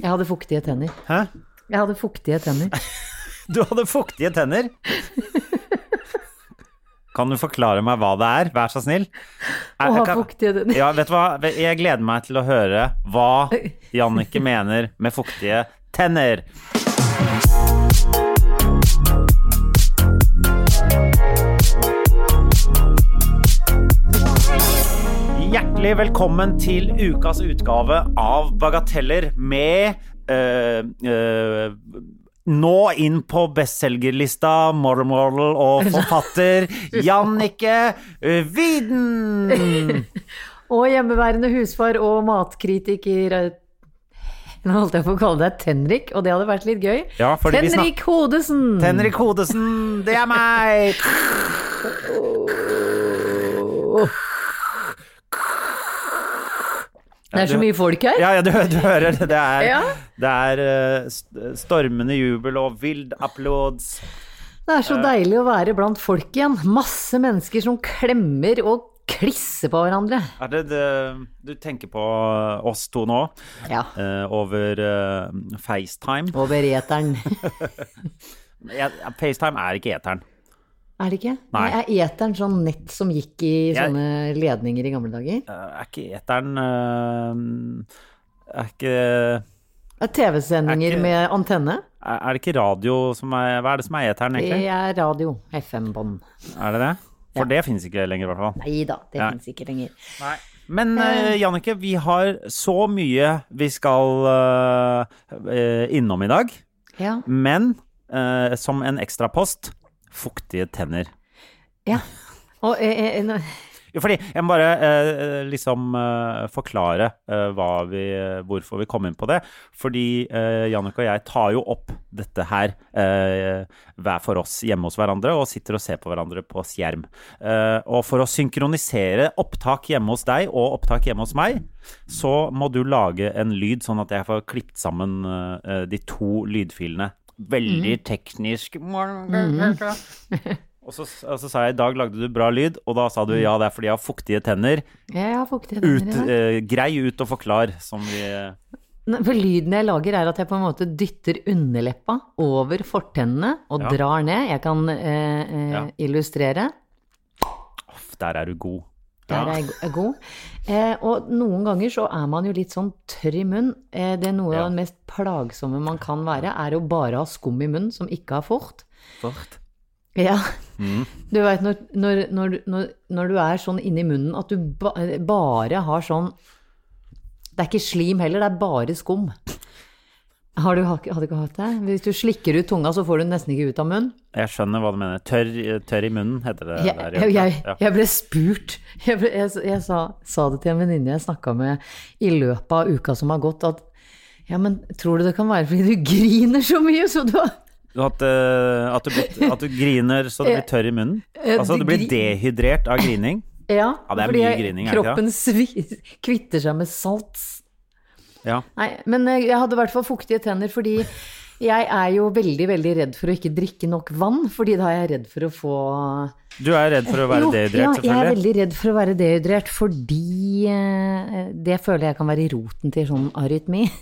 Jeg hadde fuktige tenner. Hæ? Jeg hadde fuktige tenner. Du hadde fuktige tenner? Kan du forklare meg hva det er? Vær så snill. Å ha fuktige tenner. Ja, vet du hva? Jeg gleder meg til å høre hva Jannicke mener med fuktige tenner. Hjertelig velkommen til ukas utgave av Bagateller med eh, eh, nå inn på bestselgerlista model model og forfatter Jannicke eh, Widen. Og hjemmeværende husfar og matkritiker eh, Nå holdt jeg på å kalle deg Tenrik, og det hadde vært litt gøy. Ja, Tenrik Hodesen! Tenrik Hodesen, det er meg! Det er så mye folk her. Ja, ja, du, du hører det. Det er, Ja. det er eh, stormende jubel og vild applauds. Det er så deilig å være blant folk igjen. Masse mennesker som klemmer og klisser på hverandre. Er det det du tenker på oss to nå, Ja. eh, over eh, FaceTime? Over eteren. FaceTime er ikke eteren. Er det ikke? Nei. Er eteren sånn nett som gikk i Jeg- sånne ledninger i gamle dager? Eh, Er ikke eteren eh, Er ikke Er TV-sendinger Er med antenne? Er er det ikke radio som er Hva er det som er eteren, Det egentlig? er radio. FM-bånd. Er det det? For det finnes ikke lenger, i hvert fall. Nei da, det Ja. fins ikke lenger. Men uh, Jannicke, vi har så mye vi skal eh, eh, innom i dag. Ja. Men uh, som en ekstrapost fuktige tenner. ja. Og eh, eh, nå- fordi jeg må bare eh, liksom eh, forklare eh, hva vi, hvorfor vi kom inn på det. Fordi eh, Jannicke og jeg tar jo opp dette her eh, hver for oss hjemme hos hverandre og sitter og ser på hverandre på skjerm. Eh, og for å synkronisere opptak hjemme hos deg og opptak hjemme hos meg, så må du lage en lyd sånn at jeg får klippet sammen eh, de to lydfilene. Veldig teknisk. Og så, og så sa jeg i dag lagde du bra lyd, og da sa du ja, det er fordi jeg har fuktige tenner. Jeg har fuktige tenner ut, eh, grei ut og forklar, som vi For lyden jeg lager, er at jeg på en måte dytter underleppa over fortennene og Ja. drar ned. Jeg kan eh, eh, Ja. illustrere. Off, Der er du god. Der er jeg god. Eh, og noen ganger så er man jo litt sånn tørr i munnen. Eh, det er noe Ja. av det mest plagsomme man kan være, er å bare ha skum i munnen som ikke har fort. Fort. Ja. Mm. Du veit når, når, når, når, når du er sånn inni munnen at du ba, bare har sånn Det er ikke slim heller, det er bare skum. Har du, hadde ikke hatt det? Hvis du slikker ut tunga, så får du den nesten ikke ut av munnen. Jeg skjønner hva du mener. Tørr, tørr i munnen, heter det Jeg, der. jeg, Ja. jeg ble spurt Jeg, ble, jeg, sa, sa det til en venninne jeg snakka med i løpet av uka som har gått, at ja, men tror du det kan være fordi du griner så mye, så du har hatt, eh, at, du at du griner så du blir tørr i munnen? Eh, Altså du du blir dehydrert av grining? Ja, Ja, det fordi grining, kroppen svi, kvitter seg med salt. Ja. Nei, men eh, jeg hadde i hvert fall fuktige tenner fordi jeg er jo veldig, veldig redd for å ikke drikke nok vann, fordi da er jeg redd for å få Du er redd for å være jo, dehydrert, ja, jeg er veldig redd for å være dehydrert fordi eh, det føler jeg kan være roten til sånn arytmi.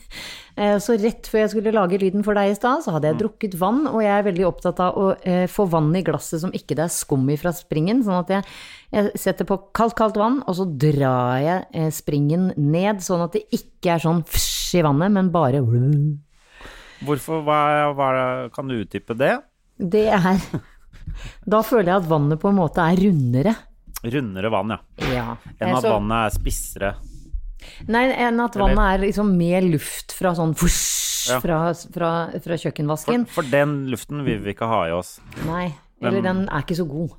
Eh, Så rett før jeg skulle lage lyden for deg i stad, så hadde Mm. jeg drukket vann, og jeg er veldig opptatt av å eh, få vann i glasset som ikke det er skum i fra springen, sånn at jeg, jeg setter på kaldt, kaldt vann, og så drar jeg springen ned, sånn at det ikke er sånn fsj i vannet, men bare Hvorfor, hva, hva, kan du utdype det? Det er Da føler jeg at vannet på en måte er rundere. Rundere vann, ja. Ja. Enn at så- vannet er spissere. Nei, enn at Eller- vannet er liksom mer luft fra sånn fush, Ja. fra, fra, fra kjøkkenvasken. for den luften vil vi ikke ha i oss. Nei, eller Men- den er ikke så god.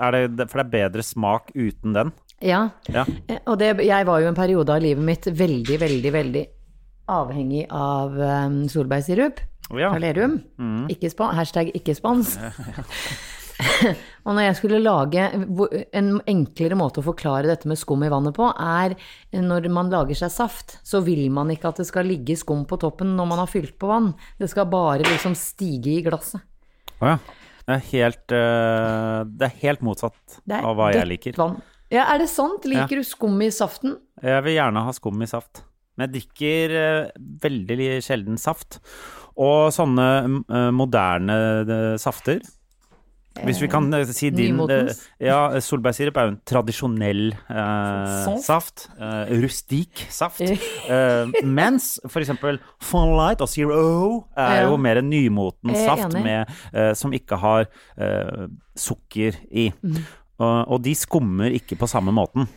Er det, for det er bedre smak uten den? Ja. Ja. Eh, Og det, jeg var jo en periode av livet mitt veldig, veldig, veldig avhengig av um, solbærsirup Ja. fra Lerum. Ikke hashtag ikke spons. og når jeg skulle lage En enklere måte å forklare dette med skum i vannet på, er når man lager seg saft, så vil man ikke at det skal ligge skum på toppen når man har fylt på vann. Det skal bare liksom stige i glasset. Å ja. Det er helt, eh, det er helt motsatt er av hva jeg liker. Vann. Ja, er det sant? Liker du skum i saften? Jeg vil gjerne ha skum i saft. Men jeg drikker eh, veldig sjelden saft. Og sånne eh, moderne eh, safter Hvis vi kan si din nymotens? Ja, solbærsirup er jo en tradisjonell eh, Saft. eh, rustik saft. Eh, mens for eksempel Fun Light og Zero er jo mer en nymoten er saft med, som ikke har sukker i. Mm. Og, og de skummer ikke på samme måten.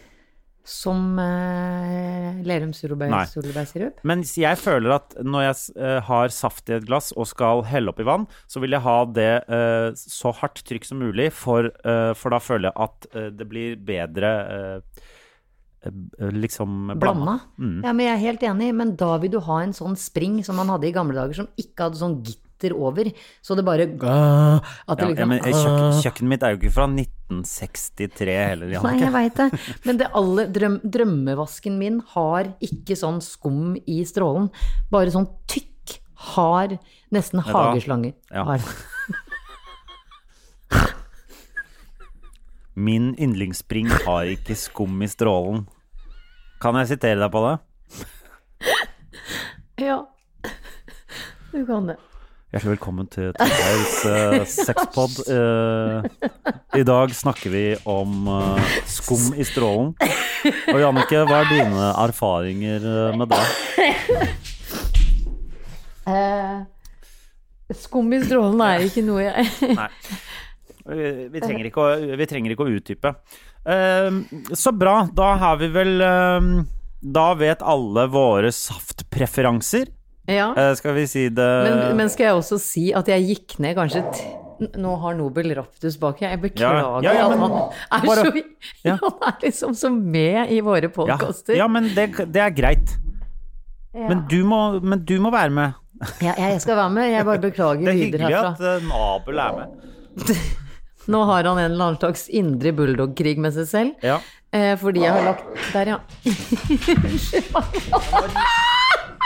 Som uh, Lerums solbærsirup? Men jeg føler at når jeg eh, har saft i et glass og skal helle oppi vann, så vil jeg ha det eh, så hardt trykk som mulig, for, eh, for da føler jeg at eh, det blir bedre eh, eh, liksom blanda. Mm. Ja, men jeg er helt enig, men da vil du ha en sånn spring som man hadde i gamle dager, som ikke hadde sånn gitter over, så det bare at det liksom, ja, men kjøkken, kjøkkenet mitt er jo ikke fra 1963 heller, Nei, jeg veit det. Men det alle, drøm, drømmevasken min har ikke sånn skum i strålen. Bare sånn tykk, hard, nesten da- hageslange. ja. Hard. Min yndlingsspring har ikke skum i strålen. Kan jeg sitere deg på det? Ja. Du kan det. Hjertelig velkommen til Torgeirs uh, sexpod. Uh, I dag snakker vi om uh, skum i strålen. Og Jannicke, hva er dine erfaringer med det? Skum i strålen er ikke noe jeg Nei. Vi, vi, trenger ikke å, vi trenger ikke å utdype. Så bra. Da har vi vel Da vet alle våre saftpreferanser. Ja. Eh, skal vi si det Men, men skal jeg også si at jeg gikk ned kanskje Nå har Nobel Raptus bak her. Jeg beklager Ja, ja, ja, at han er bare- så ja. Han er liksom så med i våre podkaster. ja, men det, det er greit. Men, du må, men du må være med. Ja, jeg skal være med. Jeg bare beklager Det er hyggelig herfra. at uh, Nabel er med. Nå har han en eller annen slags indre bulldog-krig med seg selv. Ja. Eh, fordi jeg har lagt Der, ja.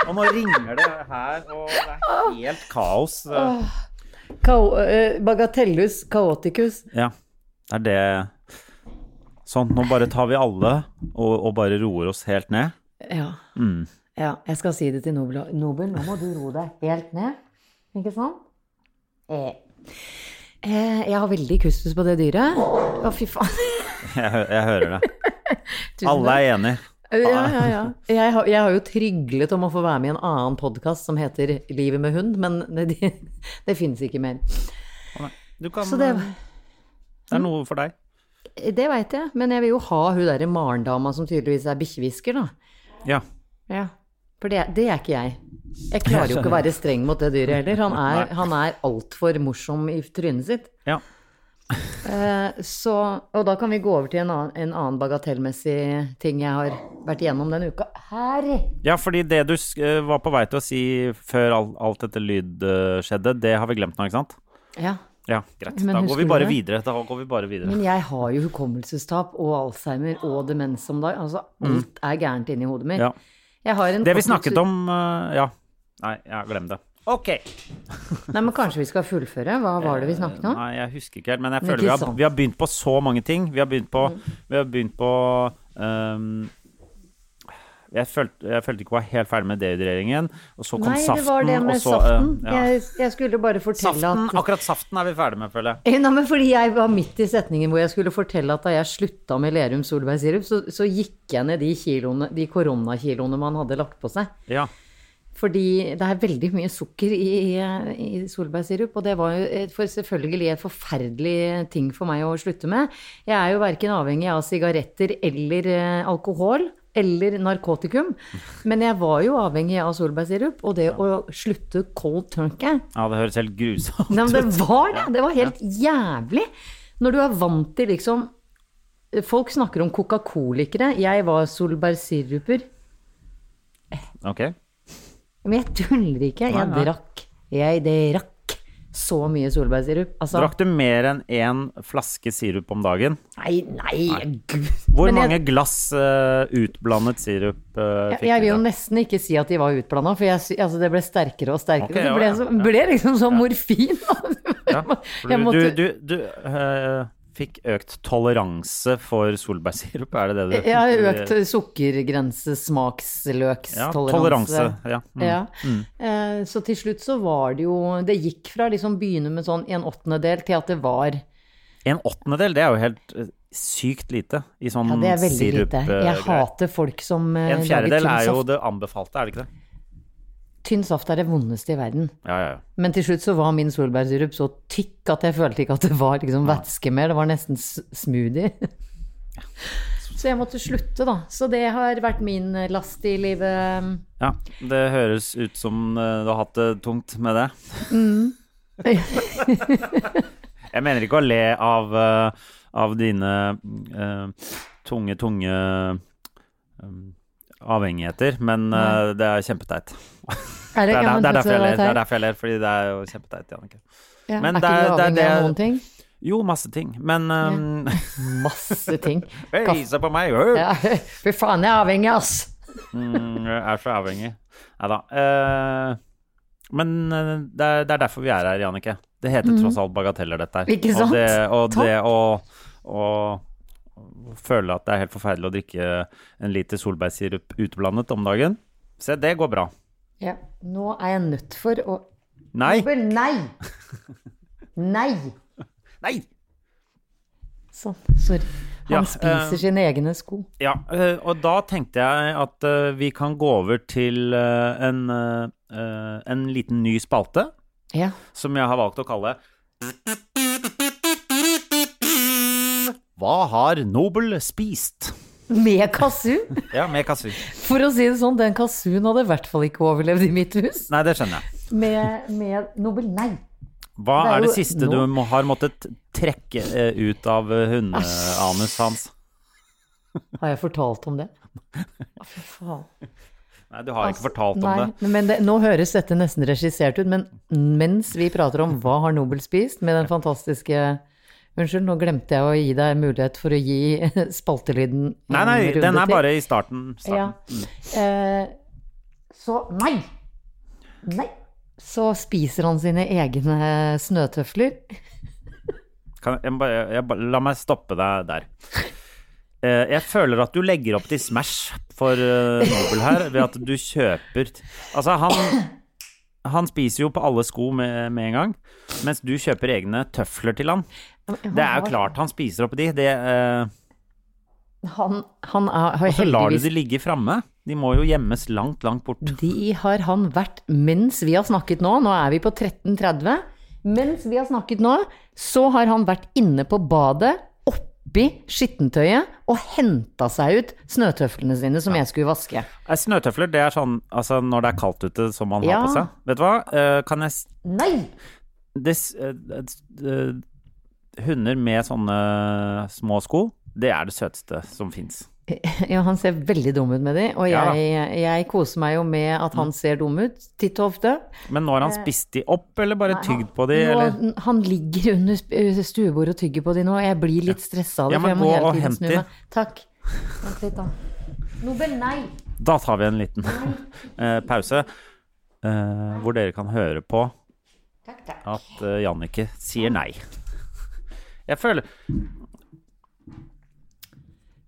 Og nå ringer det her, og det er helt kaos. Kao, eh, bagatellus kaoticus. Ja, Det er det Sånn, nå bare tar vi alle og, og bare roer oss helt ned. Ja. Mm. ja. Jeg skal si det til Nobel. Nobel, nå må du roe deg helt ned. Ikke sant? Eh. Eh, jeg har veldig kustus på det dyret. Å, fy faen. Jeg, jeg hører det. Alle er enig. Ja, ja, ja. Jeg har, jeg har jo tryglet om å få være med i en annen podkast som heter Livet med hund, men det, det, det fins ikke mer. Du kan, Så det, det er noe for deg. det veit jeg, men jeg vil jo ha hun derre Maren-dama som tydeligvis er bikkjehvisker, da. Ja. Ja. For det, det er ikke jeg. Jeg klarer jo ikke å være streng mot det dyret heller. Han er, han er altfor morsom i trynet sitt. ja. Eh, så, og da kan vi gå over til en annen, en annen bagatellmessig ting jeg har vært igjennom denne uka. Her! Ja, fordi det du eh, var på vei til å si før alt, alt dette lyd eh, skjedde, det har vi glemt nå, ikke sant? Ja. Ja, greit. Men Da går vi bare det? videre. Da går vi bare videre. Men jeg har jo hukommelsestap og Alzheimer og demens om dagen. Altså, alt er gærent inni hodet mitt. Mm. Ja. Jeg har en Det vi snakket om Ja. Nei, ja, glem det. Ok. Nei, men kanskje vi skal fullføre? Hva var det vi snakket om? Nei, jeg husker ikke helt, men jeg føler vi har, vi har begynt på så mange ting. Vi har begynt på, Mm. vi har begynt på um, jeg, følte, jeg følte ikke jeg var helt ferdig med dehydreringen, og så kom Nei, saften. det var det med så, saften. Uh, ja. jeg, jeg skulle bare fortelle Saften, at akkurat saften er vi ferdig med, føler jeg. Eh, Nei, men fordi jeg var midt i setningen hvor jeg skulle fortelle at da jeg slutta med Lerum solbærsirup, så, så gikk jeg ned de kiloene, de koronakiloene man hadde lagt på seg. Ja. Fordi det er veldig mye sukker i, i, solbærsirup, og det var jo et, for selvfølgelig et forferdelig ting for meg å slutte med. Jeg er jo verken avhengig av sigaretter eller eh, alkohol eller narkotikum, men jeg var jo avhengig av solbærsirup, og det å slutte cold turkey ja, det høres helt grusomt Nei, men det var det. Det var helt jævlig. Når du er vant til liksom Folk snakker om coca-colikere. Jeg var solbærsiruper. Ok. Men jeg tuller ikke. Jeg Nei, nei. drakk. Jeg drakk så mye solbærsirup. Altså, Drakk du mer enn én flaske sirup om dagen? nei, nei, gud. Hvor Men jeg- mange glass uh, utblandet sirup uh, fikk du? jeg vil jo nesten ikke si at de var utblanda, for jeg, altså det ble sterkere og sterkere. Okay, det ble, ja, så, ble liksom som morfin. Ja, for Jeg du, måtte- du, du, du eh, fikk økt toleranse for solbærsirup, er det det du Ja, økt sukkergrense, smaksløkstoleranse. Ja, toleranse. Ja. Mm. Ja. Eh, Så til slutt så var det jo Det gikk fra liksom begynne med sånn en åttendedel til at det var En åttendedel, det er jo helt eh, sykt lite i sånn Ja, det er veldig sirup. lite. eh, Jeg hater folk som eh, En fjerdedel er jo det anbefalte, er det ikke det? Tynn saft er det vondeste i verden. Ja, ja, ja. Men til slutt så var min solbærsirup så tykk at jeg følte ikke at det var liksom væske mer. Det var nesten smoothie. Så jeg måtte slutte, da. Så det har vært min eh, last i livet. ja. Det høres ut som eh, du har hatt det tungt med det. Jeg mener ikke å le av, eh, av dine uh, tunge, tunge um, avhengigheter, men uh, det er kjempeteit. Er Det er, det, er derfor jeg ler, det er? er derfor jeg ler, fordi det er jo kjempeteit, Jannicke. Ja, men er ikke du avhengig av noen ting? Jo, masse ting, men um, Masse ting. Hei, se på meg! øh. Ja, fy faen, jeg er avhengig, ass! Mm, jeg er så avhengig. Nei da. Uh, men eh, det er, det er derfor vi er her, Jannicke. Det heter tross alt bagateller, dette her. Ikke sant? Og det, og det å føle at det er helt forferdelig å drikke en liter solbærsirup utblandet om dagen, se, det går bra. Ja, nå er jeg nødt for å Nei! Nei! Nei! Nei! Sånn, sorry. Han Ja, spiser uh, sine egne sko. Ja, uh, og da tenkte jeg at uh, vi kan gå over til en, en liten ny spalte, Ja. som jeg har valgt å kalle Hva har Nobel spist? Med kazoo. Ja, med kazoo. For å si det sånn, den kazooen hadde i hvert fall ikke overlevd i mitt hus. Nei, det skjønner jeg. Med, med Nobel, nei. Hva Det er er det siste no... du har måttet trekke eh, ut av eh, hundeanus hans? Har jeg fortalt om det? Fy faen. Nei, du har ikke fortalt fortalt om det. Men det, nå høres dette nesten regissert ut, men mens vi prater om hva har Nobel spist, med den fantastiske Unnskyld, nå glemte jeg å gi deg mulighet for å gi spaltelyden Nei, nei, den er bare i starten. Ja. Eh, så nei. Nei. Så spiser han sine egne snøtøfler. Kan, jeg, jeg, bare- la meg stoppe deg der. Eh, jeg føler at du legger opp til Smash for eh, Nobel her, ved at du kjøper Altså, han, han spiser jo på alle sko med, med en gang, mens du kjøper egne tøfler til han. Det er jo klart han spiser opp de. Det, uh... Han, han er, har og så lar du de ligge framme. De må jo gjemmes langt, langt bort. De har han vært mens vi har snakket nå, nå er vi på 13.30. Mens vi har snakket nå, så har han vært inne på badet, oppi skittentøyet, og henta seg ut snøtøflene sine som jeg skulle vaske. Snøtøfler, det er sånn altså når det er kaldt ute som man Ja. har på seg. Vet du hva? uh, kan jeg Nei! det, uh, eh, Hunder med sånne små sko, det er det søteste som fins. Ja, han ser veldig dum ut med de, og Ja jeg, jeg koser meg jo med at han ser dum ut, titt og ofte. Men nå har han spist de opp, eller bare tygd på de, Nå, eller? Han ligger under stuebordet og tygger på de nå. og Jeg blir litt stressa av det, Ja, for men jeg må gå hele og tiden hent snu de. meg. Takk. Vent litt, da. Nobel, nei. Da tar vi en liten eh, pause, uh, hvor dere kan høre på Takk, takk. at uh, Jannicke sier nei. Jeg føler Eh,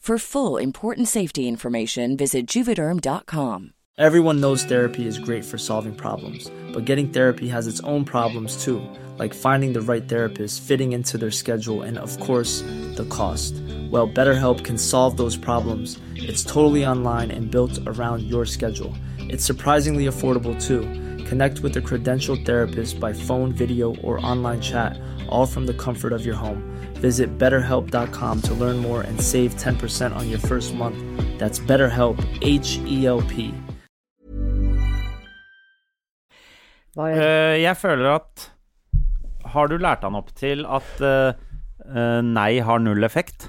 For full important safety information, visit juvederm.com. Everyone knows therapy is great for solving problems, but getting therapy has its own problems too, like finding the right therapist, fitting into their schedule, and of course, the cost. Well, BetterHelp can solve those problems. It's totally online and built around your schedule. It's surprisingly affordable too. Connect with a credentialed therapist by phone, video, or online chat, all from the comfort of your home. Visit betterhelp.com to learn more and save 10% on your first month. That's BetterHelp, H E L P. Eh, jeg føler at Har du lært han opp til at uh, eh, nei har null effekt?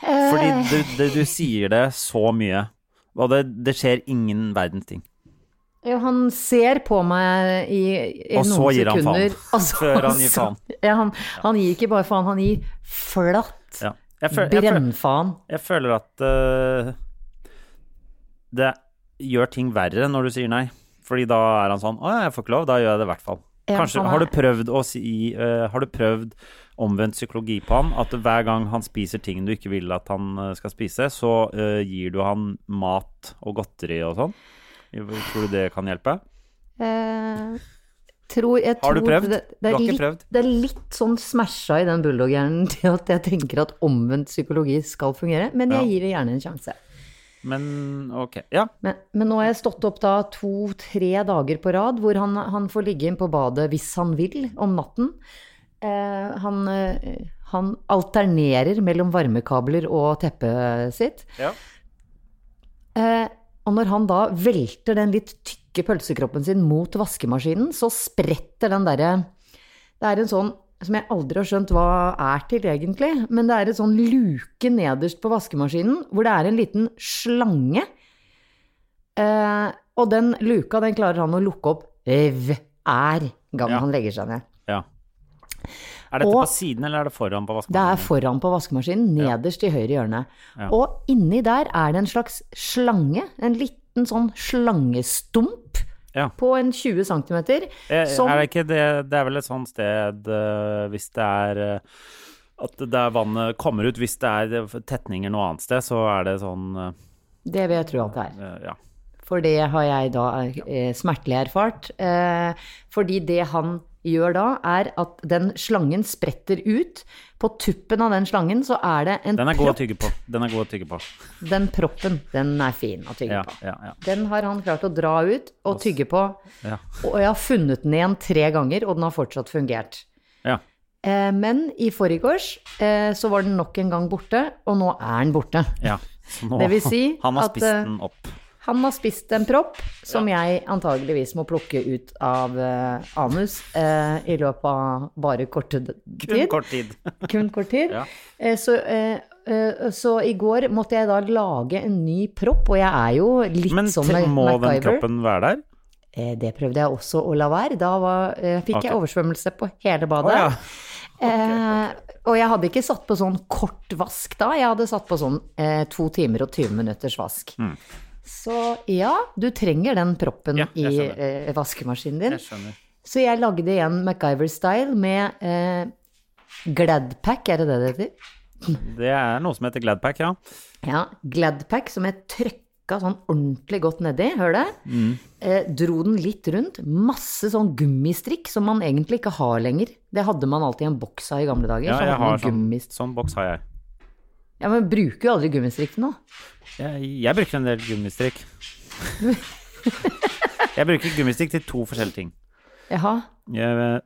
Fordi du, du, du sier det så mye, og det, det skjer ingen verdens ting. Ja, han ser på meg i, i Og så noen gir han sekunder. faen. og så- Før han gir faen. Ja, han, han gir ikke bare faen, han gir flatt Ja. Føl, jeg, brennfaen. jeg føler at uh, det gjør ting verre når du sier nei. Fordi da er han sånn Å ja, jeg får ikke lov, da gjør jeg det i hvert fall. Ja, Kanskje, er- har du prøvd å si uh, Har du prøvd omvendt psykologi på han? At hver gang han spiser ting du ikke vil at han eh, skal spise, så uh, gir du han mat og godteri og sånn? Tror du det kan hjelpe? Eh, tror, jeg Har du tror prøvd? Det, det, Du har ikke litt, prøvd? det er litt sånn smasha i den bulldog-hjernen til at jeg tenker at omvendt psykologi skal fungere, men jeg Ja. gir det gjerne en sjanse. Men ok. Ja. Men, men nå har jeg stått opp da to-tre dager på rad, hvor han, han får ligge inn på badet hvis han vil om natten. Eh, han, eh, han alternerer mellom varmekabler og teppet sitt. ja. Eh, og når han da velter den litt tykke pølsekroppen sin mot vaskemaskinen, så spretter den derre Det er en sånn som jeg aldri har skjønt hva er til egentlig, men det er en sånn luke nederst på vaskemaskinen hvor det er en liten slange. Eh, og den luka, den klarer han å lukke opp hver gang Ja. han legger seg ned. ja. Er dette Og- på siden, eller er det foran på vaskemaskinen? Det er foran på vaskemaskinen, nederst i høyre hjørne. Ja. Og inni der er det en slags slange, en liten sånn slangestump Ja. på en 20 cm. Eh, Som, Er det ikke det Det er vel et sånt sted eh, hvis det er eh, At det der vannet kommer ut Hvis det er tetninger noe annet sted, så er det sånn det vil jeg tro at det er. Ja. For det har jeg da eh, smertelig erfart. Eh, fordi det han gjør da, er at den slangen spretter ut. På tuppen av den slangen så er det en Den er god å propp. tygge på. Den er god å tygge på. Den proppen, den er fin å tygge Ja, på. ja, ja. Den har han klart å dra ut og tygge på. Ja. Og jeg har funnet den igjen tre ganger, og den har fortsatt fungert. ja. Eh, men i forgårs eh, så var den nok en gang borte, og nå er den borte. ja. Så nå, Det vil si han har spist at, den opp. Han har spist en propp som jeg antageligvis må plukke ut av uh, anus uh, i løpet av bare korte tid. Kun kort tid. Kun kort tid. Ja. Uh, så, så i går måtte jeg da lage en ny propp, og jeg er jo litt Men som te- må den MacGyver. kroppen være der? Det prøvde jeg også å la være. Da var, fikk jeg oversvømmelse på hele badet. badet. ja. Eh, og jeg hadde ikke satt på sånn kort vask da, jeg hadde satt på sånn to timer og 20 minutters vask. Så ja, du trenger den proppen. Ja, i eh, vaskemaskinen din. Jeg skjønner. Så jeg lagde igjen MacGyver-style med eh, Gladpack, er det det det heter? Det er noe som heter Gladpack, ja. Ja, Gladpack som jeg trykka sånn ordentlig godt nedi, hør det. Mm. Eh, dro den litt rundt. Masse sånn gummistrikk som man egentlig ikke har lenger. Det hadde man alltid i en boks av i gamle dager. Ja, jeg har sånn, sånn boks har jeg. Ja, men bruker jo aldri gummistrikk nå. jeg. Jeg bruker en del gummistrikk. Jeg bruker gummistrikk til to forskjellige ting. Jaha. Jeg,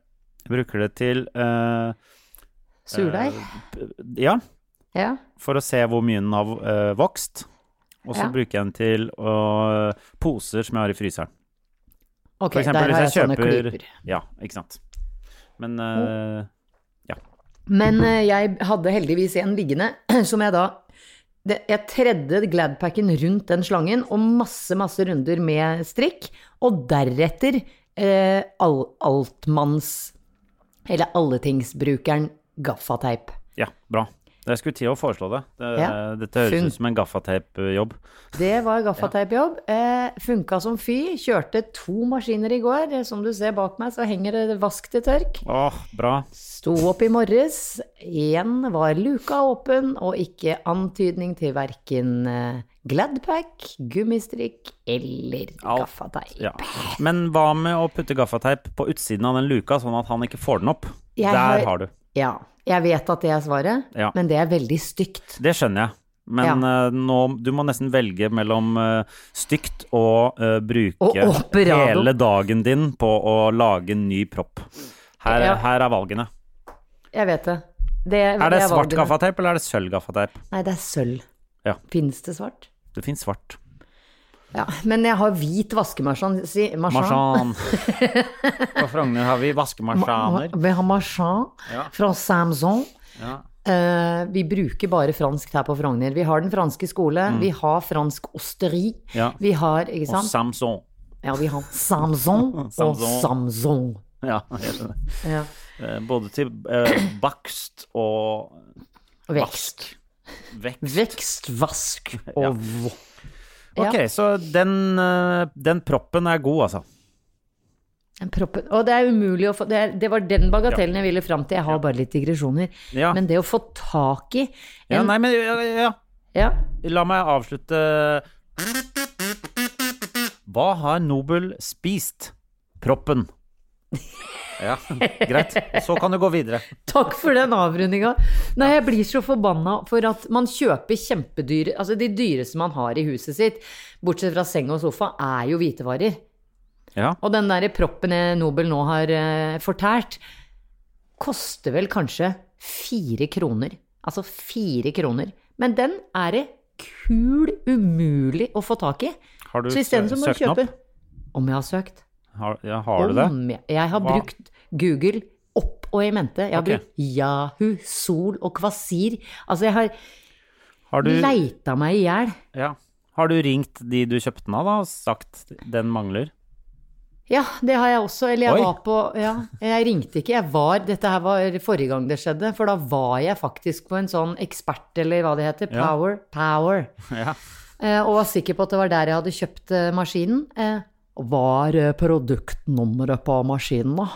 jeg bruker det til uh, Surdeig? Uh, ja, Ja. for å se hvor mye den har uh, vokst. Og så Ja. bruker jeg den til uh, poser som jeg har i fryseren. Ok, For eksempel jeg hvis jeg sånne kjøper klyper. Ja, ikke sant. Men eh, Men eh, jeg hadde heldigvis en liggende som jeg da det, jeg tredde Gladpacken rundt den slangen, og masse, masse runder med strikk. Og deretter eh, all, altmanns, eller alletingsbrukeren, gaffateip. Ja, bra. Jeg skulle til å foreslå det. det Ja. Dette høres ut som en gaffateipjobb. Det var gaffateipjobb. Eh, funka som fy. Kjørte to maskiner i går. Eh, Som du ser bak meg, så henger det vask til tørk. Åh, bra. Sto opp i morges. Igjen var luka åpen, og ikke antydning til verken eh, Gladpack, gummistrikk eller gaffateip. Ja. Men hva med å putte gaffateip på utsiden av den luka, sånn at han ikke får den opp? Jeg Der har- har du. Ja, jeg vet at det er svaret, Ja. men det er veldig stygt. Det skjønner jeg. Men eh, nå, du må nesten velge mellom uh, stygt og uh, bruke Og hele dagen din på å lage en ny propp. Her, Ja. her er valgene. Jeg vet det. det Er det svart gaffateip, eller er det sølv gaffateip? Nei, det er sølv. Ja. Fins det svart? Det fins svart. Ja, men jeg har hvit vaskemaskin. Si, marsan. På Frogner har vi vaskemarsaner. Vi har marsan Ja. fra Samson. Ja. Uh, vi bruker bare fransk her på Frogner. Vi har Den franske skole, vi har fransk osteri. Mm. Ja. Vi har, ikke Og? Samson. Ja, vi har Samson og Samson. Samson. Ja, jeg skjønner. Ja. Uh, Både til uh, bakst og Vekst. vekst. Vekst, vask og Ja. Ok, så den, eh, den proppen er god, altså. Den proppen. Og det er umulig å få Det, er, det var den bagatellen jeg ville fram til. Jeg har bare litt digresjoner. Ja. Men det å få tak i ja, nei, men ja, ja. ja. La meg avslutte Hva har Nobel spist? Proppen. Ja, greit. Så kan du gå videre. Takk for den avrundinga. Nei, jeg blir så forbanna for at man kjøper kjempedyre Altså, de dyreste man har i huset sitt, bortsett fra seng og sofa, er jo hvitevarer. Ja. Og den derre proppen Nobel nå har uh, fortært, koster vel kanskje fire kroner. Altså fire kroner. Men den er det kul umulig å få tak i. Har du Så søkt den opp? Om jeg har søkt? Har, ja, har du det? Jeg, har Hva? brukt Google opp og i mente. Jeg har okay. brukt Yahoo, Sol og Kvasir. Altså, jeg har Har du, leita meg i hjel. ja. har du ringt de du kjøpte den av, da, og sagt den mangler? Ja, det har jeg også. Eller jeg Oi. var på Ja, jeg ringte ikke. Jeg var Dette her var forrige gang det skjedde, for da var jeg faktisk på en sånn ekspert, eller hva det heter. Ja. Power. Power. Ja. Eh, og var sikker på at det var der jeg hadde kjøpt eh, maskinen. Eh, Hva er eh, produktnummeret på maskinen, da?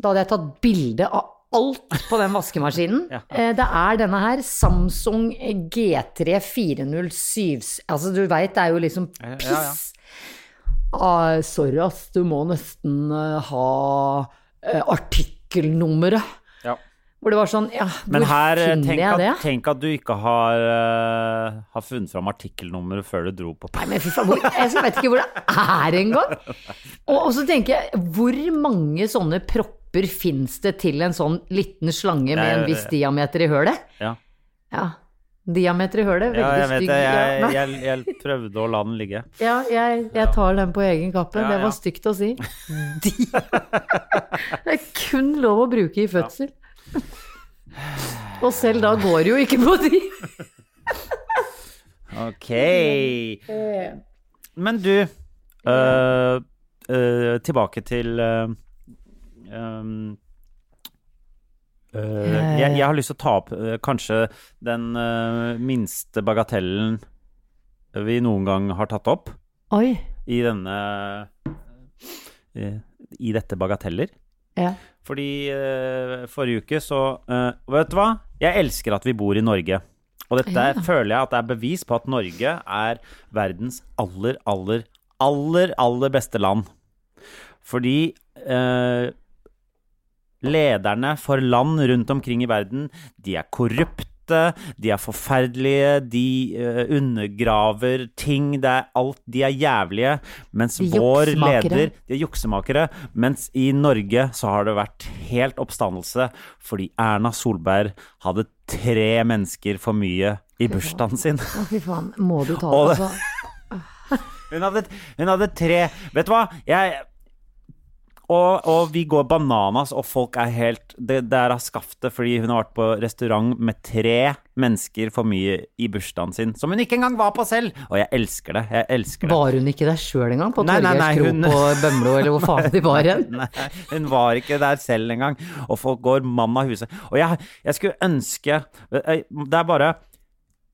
Da hadde jeg tatt bilde av alt på den vaskemaskinen. Ja. Eh, Det er denne her, Samsung G3 407 Altså, du veit, det er jo liksom Ja, ja, piss. ja. Ah, sorry, ass, du må nesten eh, ha eh, artikkelnummeret. Hvor det var sånn, ja, hvor her, eh, finner jeg at, det? tenk at du ikke har, uh, har funnet fram artikkelnummeret før du dro på Nei, men fy faen, jeg vet ikke hvor det er engang. Og, og så tenker jeg, hvor mange sånne propper fins det til en sånn liten slange med en viss diameter i hølet? Ja, Ja. Diameter i hølet, ja jeg vet stygg. det. Jeg, jeg, jeg prøvde å la den ligge. ja, jeg, jeg tar den på egen kappe. Ja, Det var stygt å si. Det er kun lov å bruke i fødsel. Og selv da går det jo ikke på de. Ok. Men du, øh, øh, tilbake til øh, jeg, jeg har lyst til å ta opp kanskje den minste bagatellen vi noen gang har tatt opp Oi. i denne øh, I dette bagateller. Ja. Fordi uh, forrige uke så uh, Vet du hva? Jeg elsker at vi bor i Norge. Og dette Ja. føler jeg at det er bevis på at Norge er verdens aller, aller, aller, aller beste land. Fordi uh, lederne for land rundt omkring i verden, de er korrupte, de er forferdelige, de uh, undergraver ting, det er alt, de er jævlige, mens vår leder de er juksemakere, mens i Norge så har det vært helt oppstandelse fordi Erna Solberg hadde tre mennesker for mye i bursdagen sin. Å, fy faen. Må du ta det- altså? Hun hadde, hun hadde tre Vet du hva? Jeg og, og vi går bananas, og folk er helt Det, det er av skaftet fordi hun har vært på restaurant med tre mennesker for mye i bursdagen sin, som hun ikke engang var på selv! Og jeg elsker det. Jeg elsker det. Var hun ikke der sjøl engang? På Torgers kro hun- på Bømlo, eller hvor faen de var hen? Nei, hun var ikke der selv engang. Og folk går mann av huset. Og jeg, jeg skulle ønske eh, Det er bare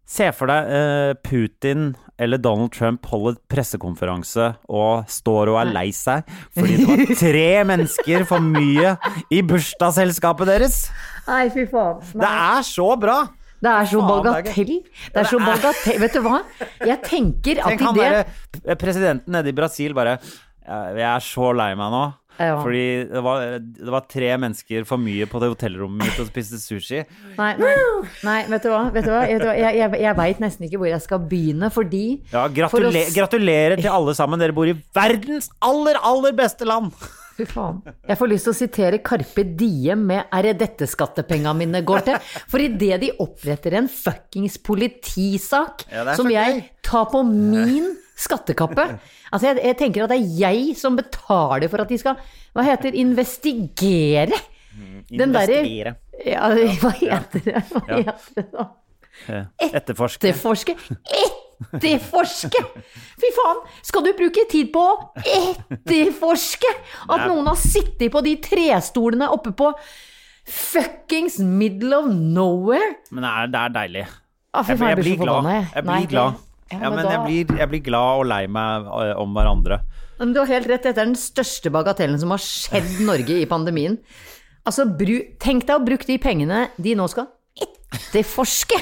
Se for deg eh, Putin eller Donald Trump holder pressekonferanse og står og er lei seg fordi det var tre mennesker for mye i bursdagsselskapet deres. Nei, fy faen. Det er så bra! Det er så bagatell. Det er så bagatell. Vet du hva? Jeg tenker at Tenk i han det presidenten nede i Brasil bare Jeg er så lei meg nå. Ja. Fordi det var, det var tre mennesker for mye på det hotellrommet mitt og spiste sushi. Nei, nei, nei vet du hva? Vet du hva? Jeg, jeg, jeg veit nesten ikke hvor jeg skal begynne, fordi Ja, gratule For Gratulerer til alle sammen. Dere bor i verdens aller, aller beste land! Fy faen. Jeg får lyst til å sitere Carpe Diem med 'Er det dette skattepenga mine går til?' For idet de oppretter en fuckings politisak Ja, som jeg tar på min skattekappe Altså, jeg, jeg tenker at det er jeg som betaler for at de skal Hva heter investigere? Derre- Investigere. Ja, hva heter det? Hva Ja. heter det da? Etterforske. Etterforske. Etterforske! Fy faen! Skal du bruke tid på å etterforske at noen har sittet på de trestolene oppe på fuckings middle of nowhere? Men det er, det er deilig. Ah, fy Jeg, faen, jeg blir blir glad. Jeg Jeg Nei, blir glad. Det- Ja, men men da- jeg blir, jeg blir glad og lei meg eh, om hverandre. Men du har helt rett, dette er den største bagatellen som har skjedd Norge i pandemien. Altså, bru, tenk deg å bruke de pengene de nå skal etterforske!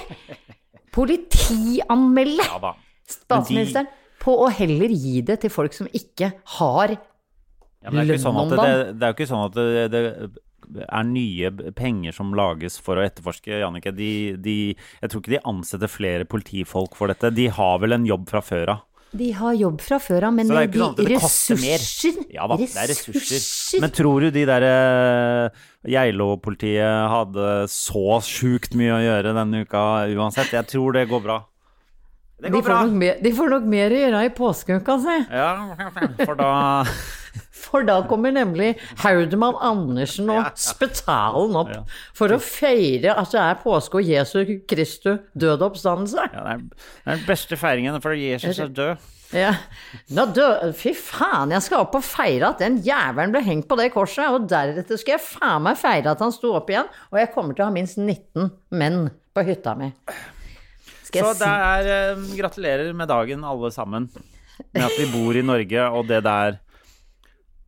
Politianmelde! Ja statsministeren statsministeren på å heller gi det til folk som ikke har Ja, men det er sånn Lønn det, det er jo ikke sånn at det, det er nye penger som lages for å etterforske, Jannicke. De, de, jeg tror ikke de ansetter flere politifolk for dette. De har vel en jobb fra før av. De har jobb fra før av, men det de ressurser Ja da, det er ressurser. Men tror du de der eh, Geilo-politiet hadde så sjukt mye å gjøre denne uka uansett? Jeg tror det går bra. Det de, går får bra. mer, de får nok mer å gjøre i påskeuka, si. Ja, for da For da kommer nemlig Haudemann Andersen og Spetalen opp for å feire at det er påske og Jesu Kristu døde oppstandelse. ja, det, er, den beste feiringen for Jesus er død. Ja. Nå dø, fy faen, jeg skal opp og feire at den jævelen ble hengt på det korset, og deretter skal jeg faen meg feire at han sto opp igjen, og jeg kommer til å ha minst 19 menn på hytta mi. Skal Så det er eh, Gratulerer med dagen, alle sammen. Med at vi bor i Norge, og det der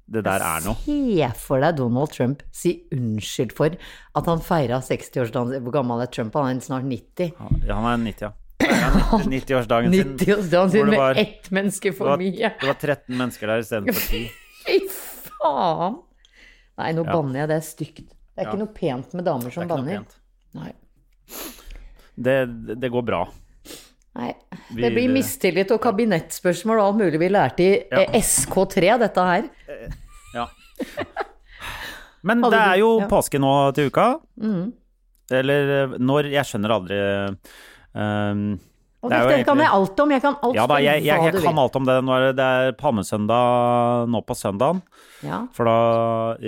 Det der er noe. Se for deg Donald Trump si unnskyld for at han feira 60-årsdagen Hvor gammel er Trump? Han er snart 90. Ja, han er 90, ja. Ja, 90-årsdagen sin. 90-årsdagen sin med var- ett menneske Det for var, mye. det var 13 mennesker der istedenfor 10. Fy faen! Nei, nå Ja. banner jeg, det er stygt. Det er Ja. ikke noe pent med damer som er banner. Nei. Det, det går bra. Nei. Det blir mistillit og kabinettspørsmål og alt mulig vi lærte i Ja. eh, SK3, dette her. Ja. Men det er jo påske nå til uka. Mm. Eller eh, når Jeg skjønner aldri ehm, Og Det er jo kan jeg alt om. Jeg kan alt Ja da, jeg, jeg, jeg kan alt om det. Nå er det, det er palmesøndag nå på søndagen. Ja. For da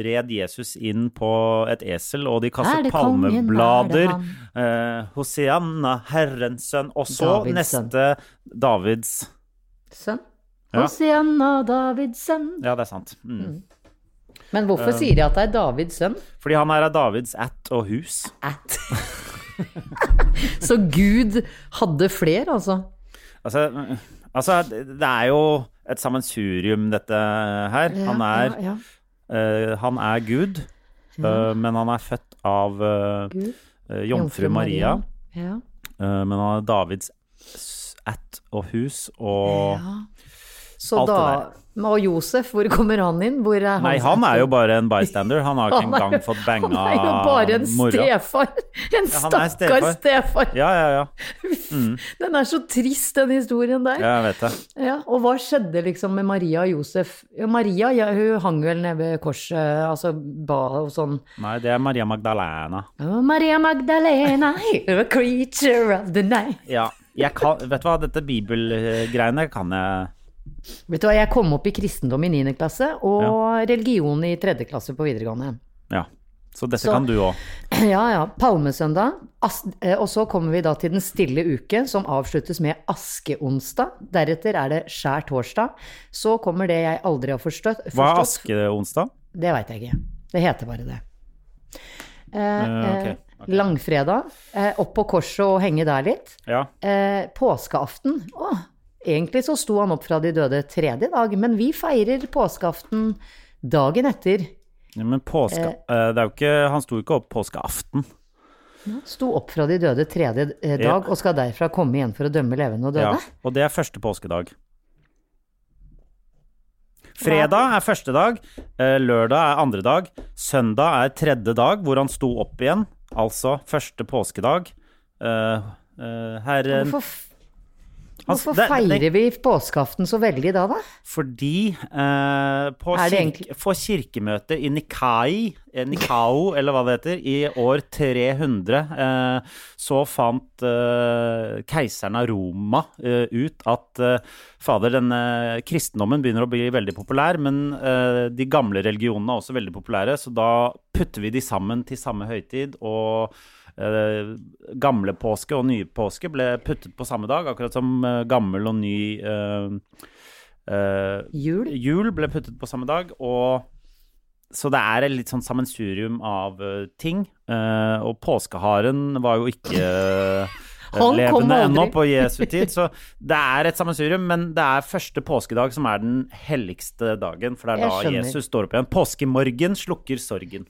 red Jesus inn på et esel, og de Er kastet det er det palmeblader. Eh, Hosianna, Herrens sønn. Og så Davids sønn. neste Davids Sønn. Ja. Hosianna, Davids sønn. Ja, det er sant. Mm. Men hvorfor sier de at det er Davids sønn? Fordi han er av Davids ætt og hus. At. Så Gud hadde fler, altså? Altså, altså, det er jo et sammensurium, dette her. Han er, ja, ja. Uh, han er Gud, eh, men han er født av uh, jomfru Maria. Ja. eh, men han er Davids ætt og hus og ja. Så Alt da Og Josef, hvor kommer han inn? Er Nei, han er jo bare en bystander. Han har ikke Han engang fått banga Han er jo bare en mora. stefar. En Ja, stakkars stefar. Ja, ja, ja. Den er så trist, den historien der. Ja, Jeg vet det. Ja, og hva skjedde liksom med Maria og Josef? Ja, Maria ja, hun hang vel nede ved korset, altså ba og sånn. Nei, det er Maria Magdalena. Oh, Maria Magdalena, you're a creature of the night. Ja, kan, vet du hva, dette bibelgreiene kan jeg Vet du hva, jeg kom opp i kristendom i 9. klasse, og religion i 3. klasse på videregående. Ja. Så dette Så- kan du òg. Ja, ja. Palmesøndag. Eh, og så kommer vi da til den stille uke, som avsluttes med askeonsdag. Deretter er det skjær torsdag. Så kommer det jeg aldri har forstått. Hva er askeonsdag? Det veit jeg ikke. Det heter bare det. Eh, ok, Okay. Langfredag. Eh, opp på korset og henge der litt. Ja. Eh, påskeaften. Å, egentlig så sto han opp fra de døde tredje dag, men vi feirer påskeaften dagen etter. ja men påske eh, Det er jo ikke Han sto ikke opp påskeaften. Sto opp fra de døde tredje dag dag og skal derfra komme igjen for å dømme levende og døde? Ja. Og det er første påskedag. Fredag er første dag, eh, lørdag er andre dag, søndag er tredje dag, hvor han sto opp igjen. Altså første påskedag. Uh, uh, Herren Hvorfor, hvorfor det- det- feirer vi påskeaften så veldig da, da? Fordi eh, på det kirke, for kirkemøtet i Nikai, eh, Nikao, eller hva det heter, i år 300, eh, så fant eh, keiseren av Roma eh, ut at eh, fader, denne kristendommen begynner å bli veldig populær, men eh, de gamle religionene er også veldig populære, så da putter vi de sammen til samme høytid, og eh, gamle påske og nye påske ble puttet på samme dag, akkurat som eh, gammel og ny eh, eh, Jul? jul ble puttet på samme dag, og så det er et litt sånn sammensurium av eh, ting. Og påskeharen var jo ikke levende ennå på Jesu tid, så det er et sammensurium. Men det er første påskedag som er den helligste dagen, for det er da. Jesus står opp igjen. Påskemorgen slukker sorgen.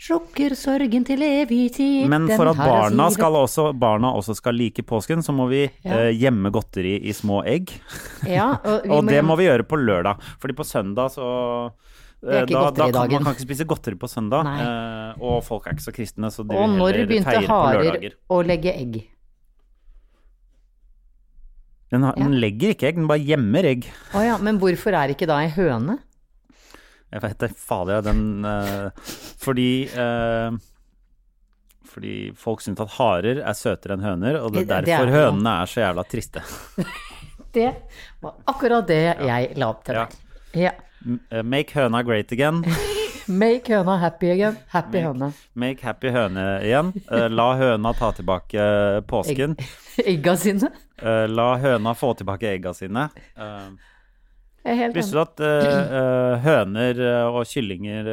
Slukker sorgen til evig tid. Men for at barna, også, barna også skal like påsken, så må vi Ja. eh, gjemme godteri i små egg. Ja, og, Og det må vi gjøre på lørdag, fordi på søndag så eh, da, da kan. Man kan ikke spise godteri på søndag, eh, og folk er ikke så kristne, så de Og når begynte harer å legge egg? Den, har, den legger ikke egg, den bare gjemmer egg. Å ja, men hvorfor er ikke da ei høne? Jeg vet det, fader, ja, den uh, Fordi uh, Fordi folk syns at harer er søtere enn høner, og det er derfor er hønene er så jævla triste. Det var akkurat det jeg la opp til Ja. der. Ja. M- eh, Make høna great again. Make høna happy again. Happy høne. Make happy høne igjen. Uh, La høna ta tilbake påsken. Egga sine. Uh, La høna få tilbake egga sine. Helt Visste du at eh, høner eh, og kyllinger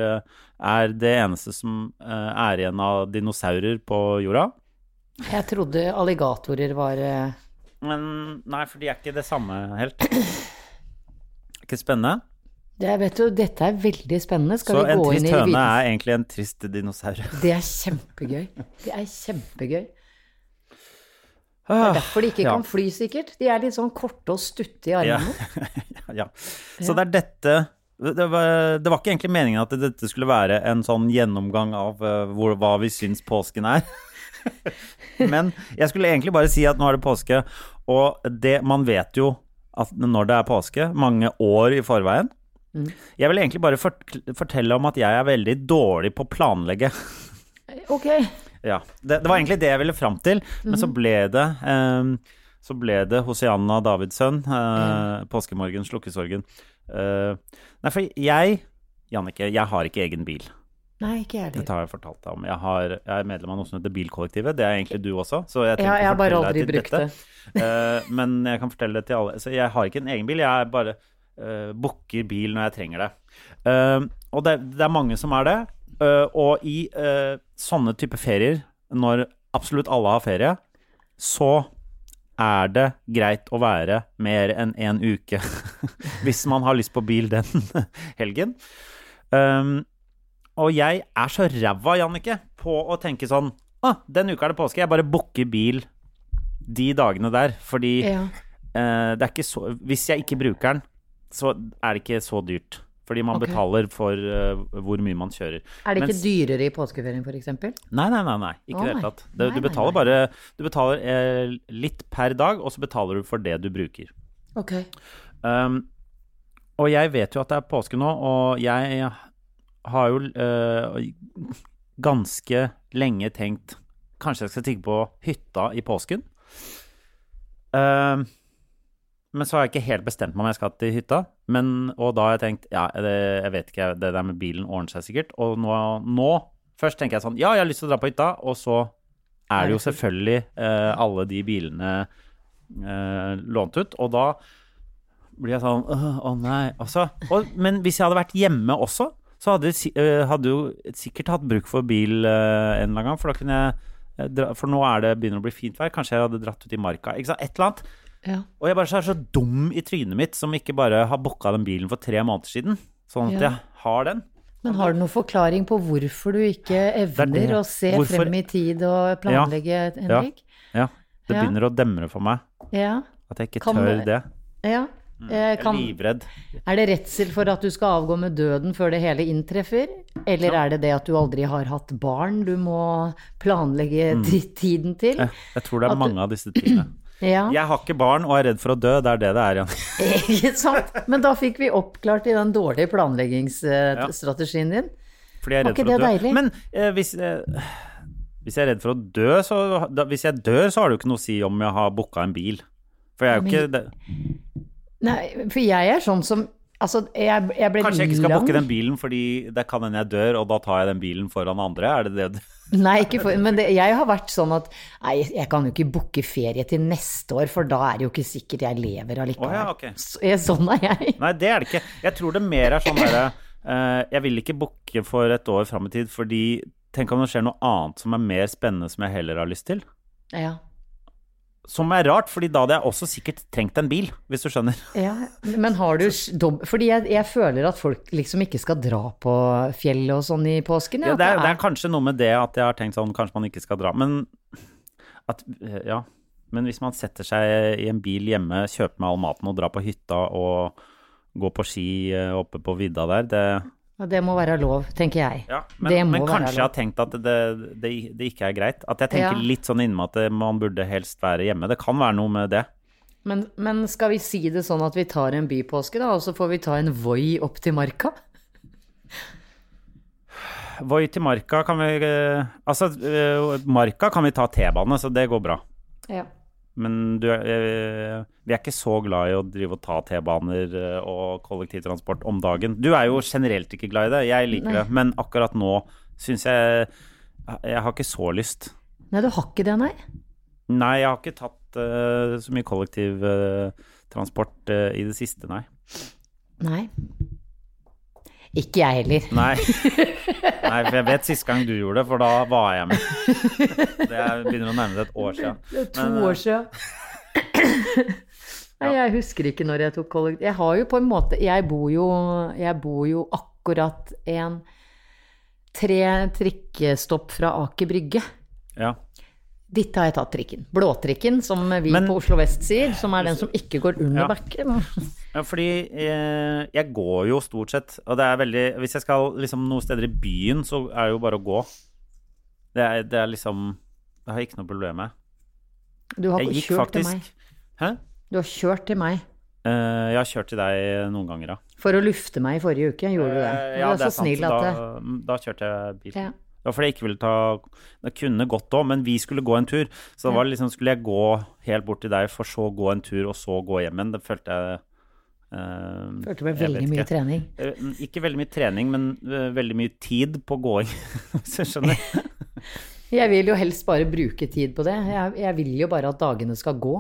er det eneste som er igjen av dinosaurer på jorda? Jeg trodde alligatorer var uh... Men nei, for de er ikke det samme helt. Ikke spennende? det, vet du, Dette er veldig spennende. Skal Så vi en trist høne er egentlig en trist dinosaur. Det er kjempegøy. Det er kjempegøy. Det Ah, er derfor de ikke ja. kan fly, sikkert. De er litt sånn korte og stutte i Ja. armene. ja. Så det er dette det var, det var ikke egentlig meningen at dette skulle være en sånn gjennomgang av eh, hvor, hva vi syns påsken er. Men jeg skulle egentlig bare si at nå er det påske, og det, man vet jo at når det er påske, mange år i forveien. Jeg vil egentlig bare fortelle om at jeg er veldig dårlig på å planlegge. Ok. Ja, det, det var egentlig det jeg ville fram til, men så ble det um, Så ble det Hosianna Davidsson, eh, 'Påskemorgen slukkesorgen'. Uh, nei, for jeg, Jannicke, jeg har ikke egen bil. Nei, ikke jeg. Dette har jeg fortalt deg om. Jeg, har, jeg er medlem av noe som heter Bilkollektivet. Det er egentlig du også. Så jeg, Ja, jeg har bare aldri brukt det. dette. Eh, men jeg kan fortelle det til alle. Så jeg har ikke en egen bil. Jeg bare uh, booker bil når jeg trenger det. Og det, det er mange som er det. Eh, og i eh, sånne type ferier, når absolutt alle har ferie, så er det greit å være mer enn én uke hvis man har lyst på bil den helgen. Um, og jeg er så ræva, Jannicke, på å tenke sånn ah, Den uka er det påske, jeg bare booker bil de dagene der. Fordi Ja. uh, det er ikke så Hvis jeg ikke bruker den, så er det ikke så dyrt. Fordi man okay. betaler for uh, hvor mye man kjører. Er det ikke Mens- dyrere i påskeferien, f.eks.? Nei, nei, nei, nei. ikke i det hele tatt. Det, Nei, du betaler bare Du betaler eh, litt per dag, og så betaler du for det du bruker. Ok. Um, og jeg vet jo at det er påske nå, og jeg har jo uh, ganske lenge tenkt Kanskje jeg skal tenke på hytta i påsken. Um, men så har jeg ikke helt bestemt meg om jeg skal til hytta. Men, og da har jeg tenkt ja, det, jeg vet ikke, det der med bilen ordner seg sikkert. Og nå, nå først tenker jeg sånn ja, jeg har lyst til å dra på hytta, og så er det jo selvfølgelig eh, alle de bilene eh, lånt ut. Og da blir jeg sånn Å å nei. Altså, og, men hvis jeg hadde vært hjemme også, så hadde jeg eh, jo sikkert hatt bruk for bil eh, en eller annen gang. For da kunne jeg eh, For nå er det begynner å bli fint vær. Kanskje jeg hadde dratt ut i marka. Ikke sant? Et eller annet. Ja. Og jeg bare så er så dum i trynet mitt som ikke bare har booka den bilen for tre måneder siden. Sånn at Ja. jeg har den. Men har du noen forklaring på hvorfor du ikke evner det. å se Hvorfor- frem i tid og planlegge, Henrik? Ja. Det Ja. begynner å demre for meg Ja. at jeg ikke Kan tør det- ja. Eh, Mm. Jeg er Kan, livredd. er det redsel for at du skal avgå med døden før det hele inntreffer? Eller er det det at du aldri har hatt barn du må planlegge mm. tiden til? Jeg, jeg tror det er At du- mange av disse tingene. Ja, Jeg har ikke barn og er redd for å dø. Det er det det er, Jan. ikke sant? Men da fikk vi oppklart i den dårlige planleggingsstrategien din. Fordi jeg er redd for å dø. deilig? Men eh, hvis, eh, hvis jeg er redd for å dø, så da, Hvis jeg dør, så har det jo ikke noe å si om jeg har booka en bil. For jeg er jo ikke det, Nei, for jeg er sånn som Altså, jeg, jeg ble Kanskje jeg ikke skal bukke booke den bilen fordi det kan hende jeg dør, og da tar jeg den bilen foran andre? Er det det du Nei, ikke for, men det, jeg har vært sånn at Nei, jeg kan jo ikke booke ferie til neste år, for da er det jo ikke sikkert jeg lever allikevel. Oh, ja, okay. Så- Sånn er jeg. Nei, det er det ikke. Jeg tror det mer er sånn derre uh, Jeg vil ikke booke for et år fram i tid, fordi tenk om det skjer noe annet som er mer spennende som jeg heller har lyst til. Ja. Som er rart, fordi da hadde jeg også sikkert trengt en bil, hvis du skjønner. ja. Men har du. Fordi jeg, jeg føler at folk liksom ikke skal dra på fjellet og sånn i påsken. Ja, ja det, er, det er kanskje noe med det at jeg har tenkt sånn, kanskje man ikke skal dra. Men at Ja. Men hvis man setter seg i en bil hjemme, kjøper med all maten og drar på hytta og går på ski eh, oppe på vidda der, det Ja, det må være lov, tenker jeg. Ja, men, men kanskje jeg har tenkt at det, det, det ikke er greit. At jeg tenker Ja. litt sånn inni at man burde helst være hjemme. Det kan være noe med det. Men, men skal vi si det sånn at vi tar en bypåske, da, og så får vi ta en Voi opp til Marka? Voi til Marka kan vi eh, Altså, eh, Marka kan vi ta T-bane, så det går bra. Ja. Men du, eh, vi er ikke så glad i å drive og ta T-baner eh, og kollektivtransport om dagen. Du er jo generelt ikke glad i det, jeg liker Nei. det. Men akkurat nå syns jeg Jeg har ikke så lyst. Nei, du har ikke det, nei? Nei, jeg har ikke tatt uh, så mye kollektivtransport uh, i det siste, nei. Nei. Ikke jeg heller. Nei. Nei, for jeg vet sist gang du gjorde det, for da var jeg med. Det er, begynner å nærme seg et år siden. Det er to Men, eh, år siden. Nei, jeg husker ikke når jeg tok kollektiv. Jeg har jo på en måte Jeg bor jo, jeg bor jo akkurat en tre trikkestopp fra Aker Brygge. Ja. Dit har jeg tatt trikken. Blåtrikken, som vi Men- på Oslo vest sier. Som er den som ikke går under Ja. bakken. Ja, fordi eh, jeg går jo stort sett, og det er veldig Hvis jeg skal liksom noen steder i byen, så er det jo bare å gå. Det er, det er liksom Det har jeg ikke noe problem med. Du har Jeg kjørt til meg. Hæ? Du har kjørt til meg. Eh, jeg har kjørt til deg noen ganger, ja. For å lufte meg i forrige uke, gjorde du det? Eh, Du ja, det er så sant. Da, da kjørte jeg bil. ja. Det var fordi jeg ikke ville ta Det kunne gått òg, men vi skulle gå en tur. Så det var liksom, skulle jeg gå helt bort til deg, for så å gå en tur, og så gå hjem igjen. Det følte jeg eh, Følte jeg veldig mye trening. Eh, Ikke veldig mye trening, men eh, veldig mye tid på gåing, hvis du skjønner. Jeg vil jo helst bare bruke tid på det. Jeg, jeg vil jo bare at dagene skal gå.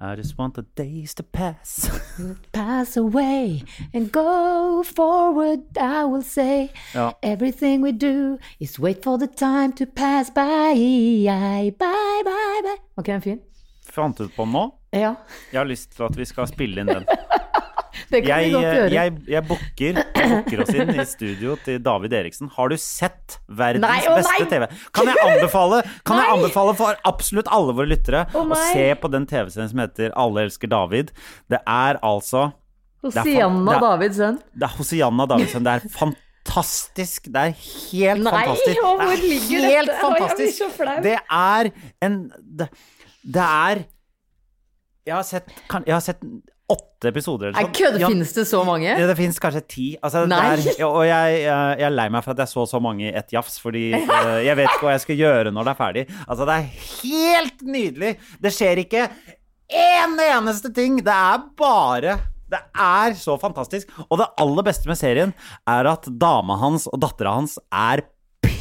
I just want the days to pass. Pass away and go forward, I will say. Ja. Everything we do is wait for the time to pass by. Bye, bye, bye. Var ikke den fin? Fant ut på nå? Ja, Jeg har lyst til at vi skal spille inn den. det kan Jeg, vi godt gjøre. jeg, jeg booker, booker oss inn i studio til David Eriksen. Har du sett verdens Nei, oh, beste nei! TV? Kan jeg anbefale, kan jeg anbefale for absolutt alle våre lyttere Å å se på den TV-serien som heter Alle elsker David? Det er altså Hosianna det Davids sønn. Det er Hosianna Davidsen. Det er fantastisk. Det er helt Nei, fantastisk. Nei, hvor det er helt dette? Fantastisk. Det er en Det, det er Jeg har sett, kan, jeg har sett åtte episoder eller sånn. kødd, Ja, finnes det så mange? ja, det finnes kanskje ti. Altså, er, og jeg, jeg, jeg er lei meg for at jeg så så mange i ett jafs, fordi eh, jeg vet ikke hva jeg skal gjøre når det er ferdig. Altså, det er helt nydelig! Det skjer ikke én eneste ting! Det er bare Det er så fantastisk. Og det aller beste med serien er at dama hans og dattera hans er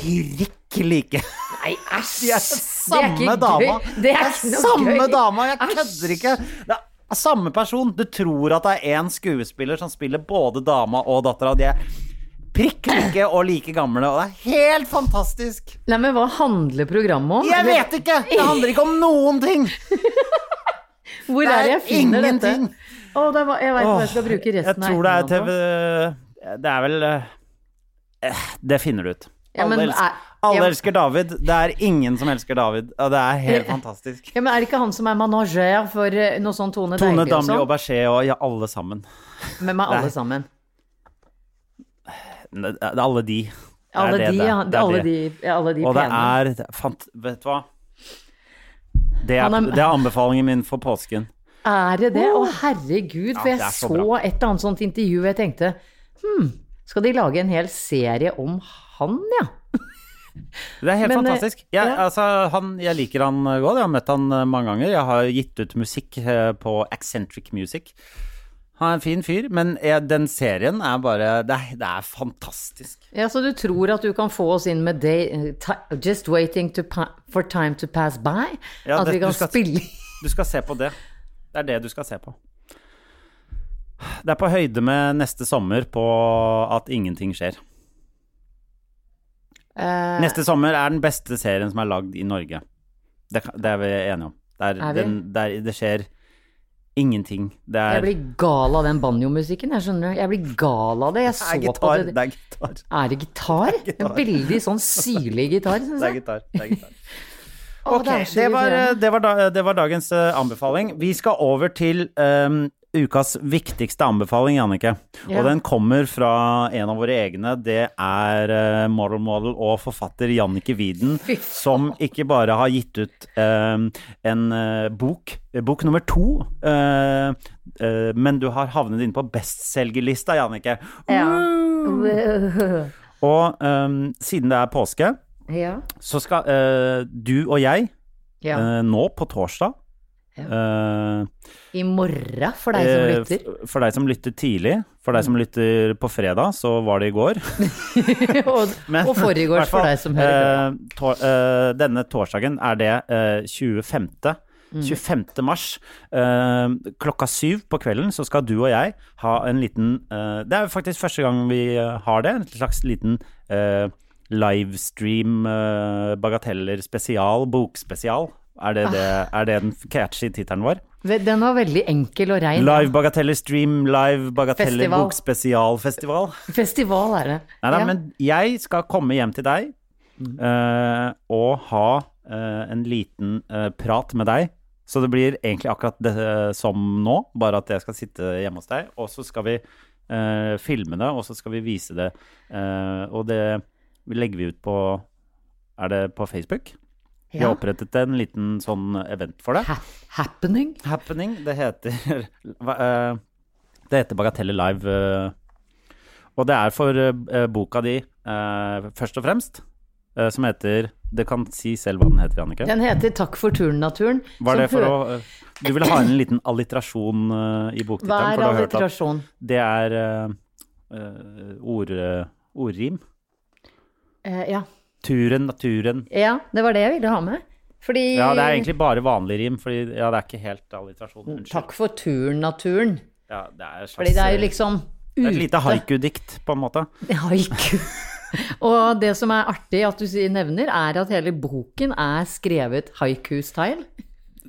prikk like. Nei, æsj! De er samme dama. Det er samme dama. Jeg kødder ikke. Det er samme person. Du tror at det er én skuespiller som spiller både dama og dattera. De er prikk like og like gamle, og det er helt fantastisk. Nei, men hva handler programmet om? Jeg vet ikke! Det handler ikke om noen ting. Hvor Det er det jeg finner ingenting. dette? Oh, det var, jeg veit hva jeg skal bruke resten av tror det er TV på. Det er vel eh, Det finner du ut. Ja, men alle elsker, er- alle ja. elsker David. Det er ingen som elsker David. Og det er helt fantastisk. Ja, men Er det ikke han som er manager for eh, noe sånn Tone, Tone Deilig og Damli og sånn? Og ja, alle sammen. Hvem er alle sammen. Det er alle de. Det er Alle det de, er. ja. Det er Alle de, alle de Og pene. er det er fant, Vet du hva? Det er, er- det er anbefalingen min for påsken. Er det det? Å, herregud. For Ja, jeg så så et eller annet sånt intervju, jeg tenkte hm, skal de lage en hel serie om han, ja? Det er helt Men, eh, fantastisk. Jeg, ja. altså, han, jeg liker han godt. Jeg har møtt han eh, mange ganger. Jeg har gitt ut musikk eh, på Accentric Music. Han er en fin fyr, men den serien er bare Det er, det er fantastisk. Ja, Så du tror at du kan få oss inn med day, Just waiting to for time to pass by? Ja, at det- vi kan du skal- spille Du skal se på det. Det er det du skal se på. Det er på høyde med neste sommer på at ingenting skjer. Eh, Neste sommer er den beste serien som er lagd i Norge. Det, det er vi enige om. Det, er, Er vi? den, det, er, det skjer ingenting. Det er, Jeg blir gal av den banjomusikken, jeg skjønner. Jeg blir gal av det. Jeg det så er på gitar. det. Det er gitar. Er det gitar? gitar. En veldig sånn syrlig gitar, syns Det er gitar. Det er gitar. Ok, det er det var, det, var da, det var dagens eh, anbefaling. Vi skal over til ehm, ukas viktigste anbefaling, Jannicke. Ja. Og den kommer fra en av våre egne. Det er uh, model model og forfatter Jannicke Widen, som ikke bare har gitt ut uh, en uh, bok, bok nummer to, men du har havnet inn på bestselgerlista, Jannicke. Ja. Og um, siden det er påske, ja. så skal du og jeg ja. Nå på torsdag. Eh, I morgen, for deg som eh, lytter. Uh, For deg som lytter tidlig. For deg som lytter på fredag, så var det i går. og, Men og forrigårs hvert for deg som hører på. Uh, tor- eh, denne torsdagen er det eh, 25. 25. mars eh, klokka syv på kvelden så skal du og jeg ha en liten Det er faktisk første gang vi har det. En slags liten eh, livestream eh, bagateller spesial, bokspesial. Er det, det, er det den catchy tittelen vår? Den var veldig enkel og rein. Live bagateller stream, live bagateller Festival. bokspesialfestival. Festival er det. Nei da, Ja. men jeg skal komme hjem til deg uh, og ha uh, en liten uh, prat med deg. Så det blir egentlig akkurat det som nå, bare at jeg skal sitte hjemme hos deg. Og så skal vi filme det, og så skal vi vise det. og det legger vi ut på Er det på Facebook? Vi har opprettet en liten sånn event for det. Ha happening. Happening. Det heter eh, Det heter Bagatelle Live. eh, og det er for eh, boka di, først og fremst, som heter Det kan si selv hva den heter, Jannicke. Den heter Takk for turen-naturen. Var det for å Du ville ha en liten alliterasjon i boktittelen? Hva er alliterasjon? Det er ord, ordrim. Ja. Turen, naturen. ja, det var det jeg ville ha med. Fordi Ja, det er egentlig bare vanlig rim, fordi ja, det er ikke helt alliterasjon. Unnskyld. Takk for turen-naturen. Ja, det er, slags, Fordi det er jo liksom det er et lite haiku-dikt, på en måte. Haiku. Og det som er artig at du nevner, er at hele boken er skrevet haiku-style.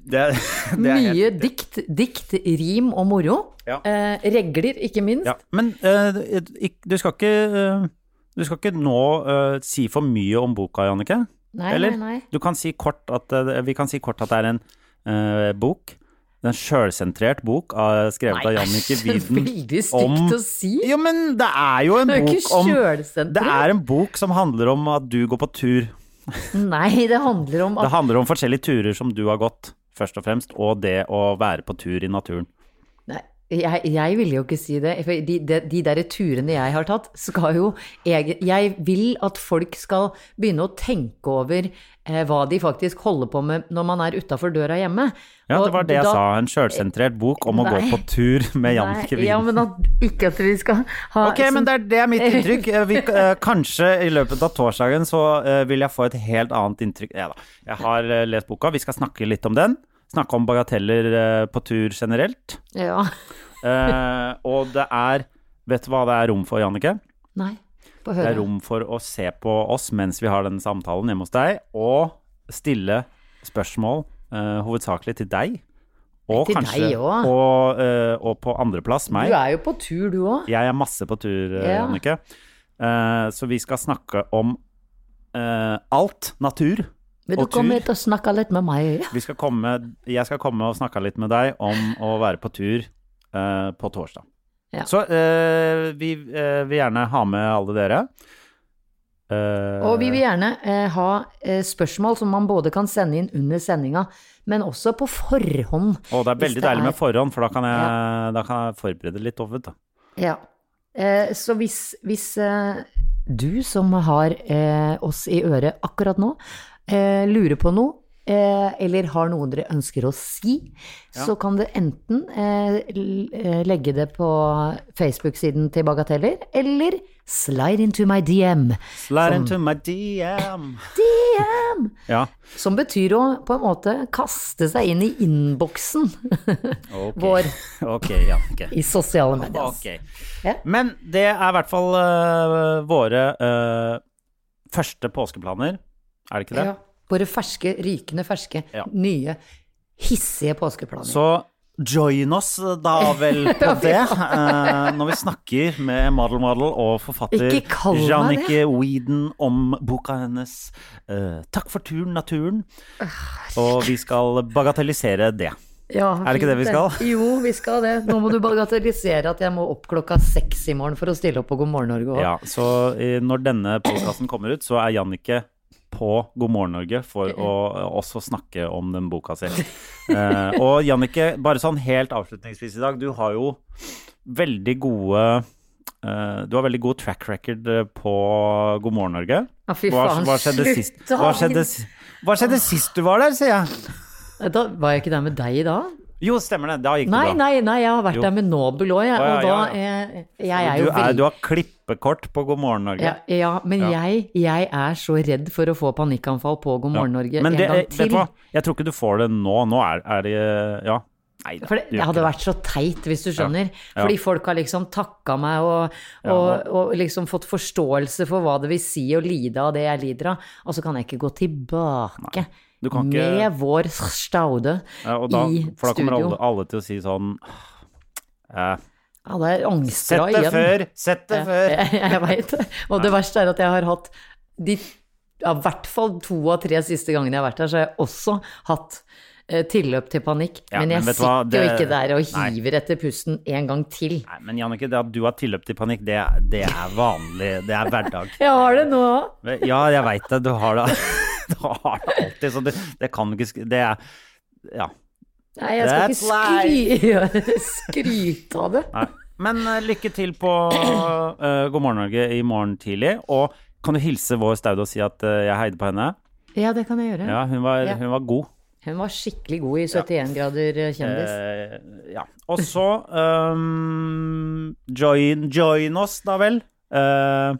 Mye dikt, dikt, rim og moro. Ja. Eh, regler, ikke minst. Ja, men eh, du skal ikke eh, Du skal ikke nå uh, si for mye om boka, Jannicke. Nei, Eller? nei, nei. Du kan si kort at uh, Vi kan si kort at det er en uh, bok. En sjølsentrert bok av, skrevet av Jannicke Wieden om Veldig stygt å si. Jo, men det er jo en Det er jo bok ikke om sjølsentrert. Det er en bok som handler om at du går på tur. Nei, det handler om Det at handler om forskjellige turer som du har gått, først og fremst, og det å være på tur i naturen. Jeg, jeg ville jo ikke si det. For de, de, de der turene jeg har tatt, skal jo jeg, jeg vil at folk skal begynne å tenke over eh, hva de faktisk holder på med når man er utafor døra hjemme. Ja, Og det var det jeg da- sa. En sjølsentrert bok om å gå på tur med Jan Kevin. Ja, men at, ikke at vi skal ha Ok, men det er, det er mitt inntrykk. Eh, Vi, eh, kanskje i løpet av torsdagen så eh, vil jeg få et helt annet inntrykk. Ja da. Jeg har lest boka, vi skal snakke litt om den. Snakke om bagateller eh, på tur generelt. Ja. Eh, og det er Vet du hva det er rom for, Jannicke? Nei, få Det er rom for å se på oss mens vi har denne samtalen hjemme hos deg, og stille spørsmål eh, hovedsakelig til deg. Og Til kanskje deg også. og, eh, og på andreplass meg. Du er jo på tur, du òg. Jeg er masse på tur, eh, Ja. Jannicke. Eh, så vi skal snakke om alt natur. Vil du komme hit og snakke litt med meg? Vi skal komme, jeg skal komme og snakke litt med deg om å være på tur uh, på torsdag. Ja. Så uh, vi uh, vil gjerne ha med alle dere. Og vi vil gjerne ha spørsmål som man både kan sende inn under sendinga, men også på forhånd. Og det er veldig det deilig er- med forhånd, for da kan jeg, da kan jeg forberede litt over. Da. Ja. Så hvis, hvis du som har oss i øret akkurat nå, eh, lurer på noe, eh, eller har noe dere ønsker å si, så kan du enten eh, eh, legge det på Facebook-siden til Bagateller, eller slide into my DM. Slide Som- into my DM. DM! Ja. Som betyr å på en måte kaste seg inn i innboksen okay. vår okay, ja. okay. i sosiale medier. Ja. Men det er i hvert fall uh, våre uh, første påskeplaner. Er det ikke det? Ja. Våre ferske, rykende ferske, Ja. nye, hissige påskeplaner. Så join oss da vel på det, uh, når vi snakker med Model Model og forfatter Jannicke Weeden om boka hennes uh, 'Takk for turen, naturen'. Og vi skal bagatellisere det. ja, er det ikke det vi skal? Jo, vi skal det. Nå må du bagatellisere at jeg må opp klokka seks i morgen for å stille opp på God morgen Norge òg. Ja, så når denne podkasten kommer ut, så er Jannicke på God morgen Norge for å eh, også snakke om den boka si. Eh, og Jannicke, bare sånn helt avslutningsvis i dag, du har jo veldig gode eh, du har veldig god track record eh, på God morgen Norge. Ja, fy Hva, faen, hva, skjedde sist? Hva, skjedde, hva skjedde sist du var der, sier jeg? Da var jeg ikke der med deg da? Jo, stemmer det. Da gikk Nei, det bra. nei, nei, jeg har vært Jo. der med Nobel òg, jeg. Og da ja, eh, Jeg er du, jo er, veldig du har klippekort på God morgen Norge. ja, ja, men Ja. Jeg, jeg er så redd for å få panikkanfall på God morgen Norge Men en gang gang vet til. du hva? Jeg tror ikke du får det nå. Nå er, er det Ja. Nei da. For det, det hadde vært så teit, hvis du skjønner. Ja. Fordi folk har liksom takka meg og, og, og liksom fått forståelse for hva det vil si å lide av det jeg lider av. Og så kan jeg ikke gå tilbake Du kan ikke- med vår staude Ja, da, i for da kommer alle, alle til å si sånn eh, det er igjen. Sett det før! Sett det før! Jeg, jeg veit det. Og det verste er at jeg har hatt de ja, i hvert fall to av tre siste gangene jeg har vært her, så har jeg også hatt eh, tilløp til panikk. Ja, men jeg men sitter hva, sitter jo ikke der og Nei. hiver etter pusten en gang til. Nei, men Jannicke, det at du har tilløp til panikk, det, det er vanlig. Det er hverdag. Jeg har det nå òg. Ja, jeg veit det. Du har det. Du har det alltid. Så det, det kan du ikke Det er Ja. Nei, jeg skal ikke skry skryte av det. Nei. Men uh, lykke til på uh, God morgen Norge i morgen tidlig. Og kan du hilse vår Staude og si at uh, jeg heide på henne? Ja, det kan jeg gjøre. Ja, hun var, Ja. hun var god. Hun var skikkelig god i 71 grader kjendis. Uh, ja. Og så um, join, join oss, da vel. Uh,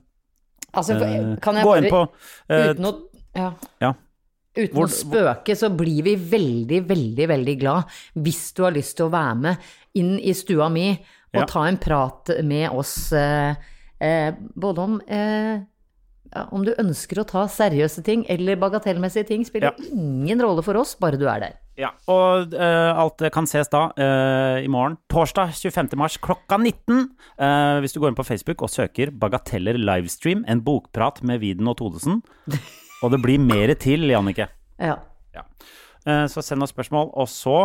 altså, kan jeg gå bare inn på uh, Uten å ja. ja. Uten Hvor- å spøke, så blir vi veldig, veldig, veldig glad hvis du har lyst til å være med inn i stua mi og Ja. ta en prat med oss eh, eh, både om eh, ja, om du ønsker å ta seriøse ting eller bagatellmessige ting, spiller ingen rolle for oss, bare du er der. Ja, og uh, alt kan ses da uh, i morgen, torsdag 25. mars klokka 19. Uh, hvis du går inn på Facebook og søker 'Bagateller livestream', en bokprat med Widen og Todesen. Og det blir mer til, Jannicke. Ja. Ja. Eh, så send oss spørsmål, og så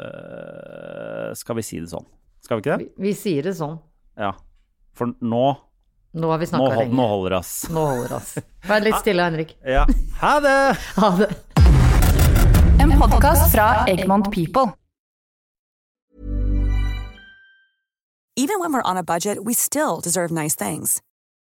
øh, skal vi si det sånn. Skal vi ikke det? Vi, vi sier det sånn. Ja. For nå Nå har vi snakka lenge. nå holder det, ass. Nå holder oss. Vær litt stille, Henrik. Ja. Ha det! Ha det. En podkast fra Egmont People. Even when we're on a budget, we still deserve nice things.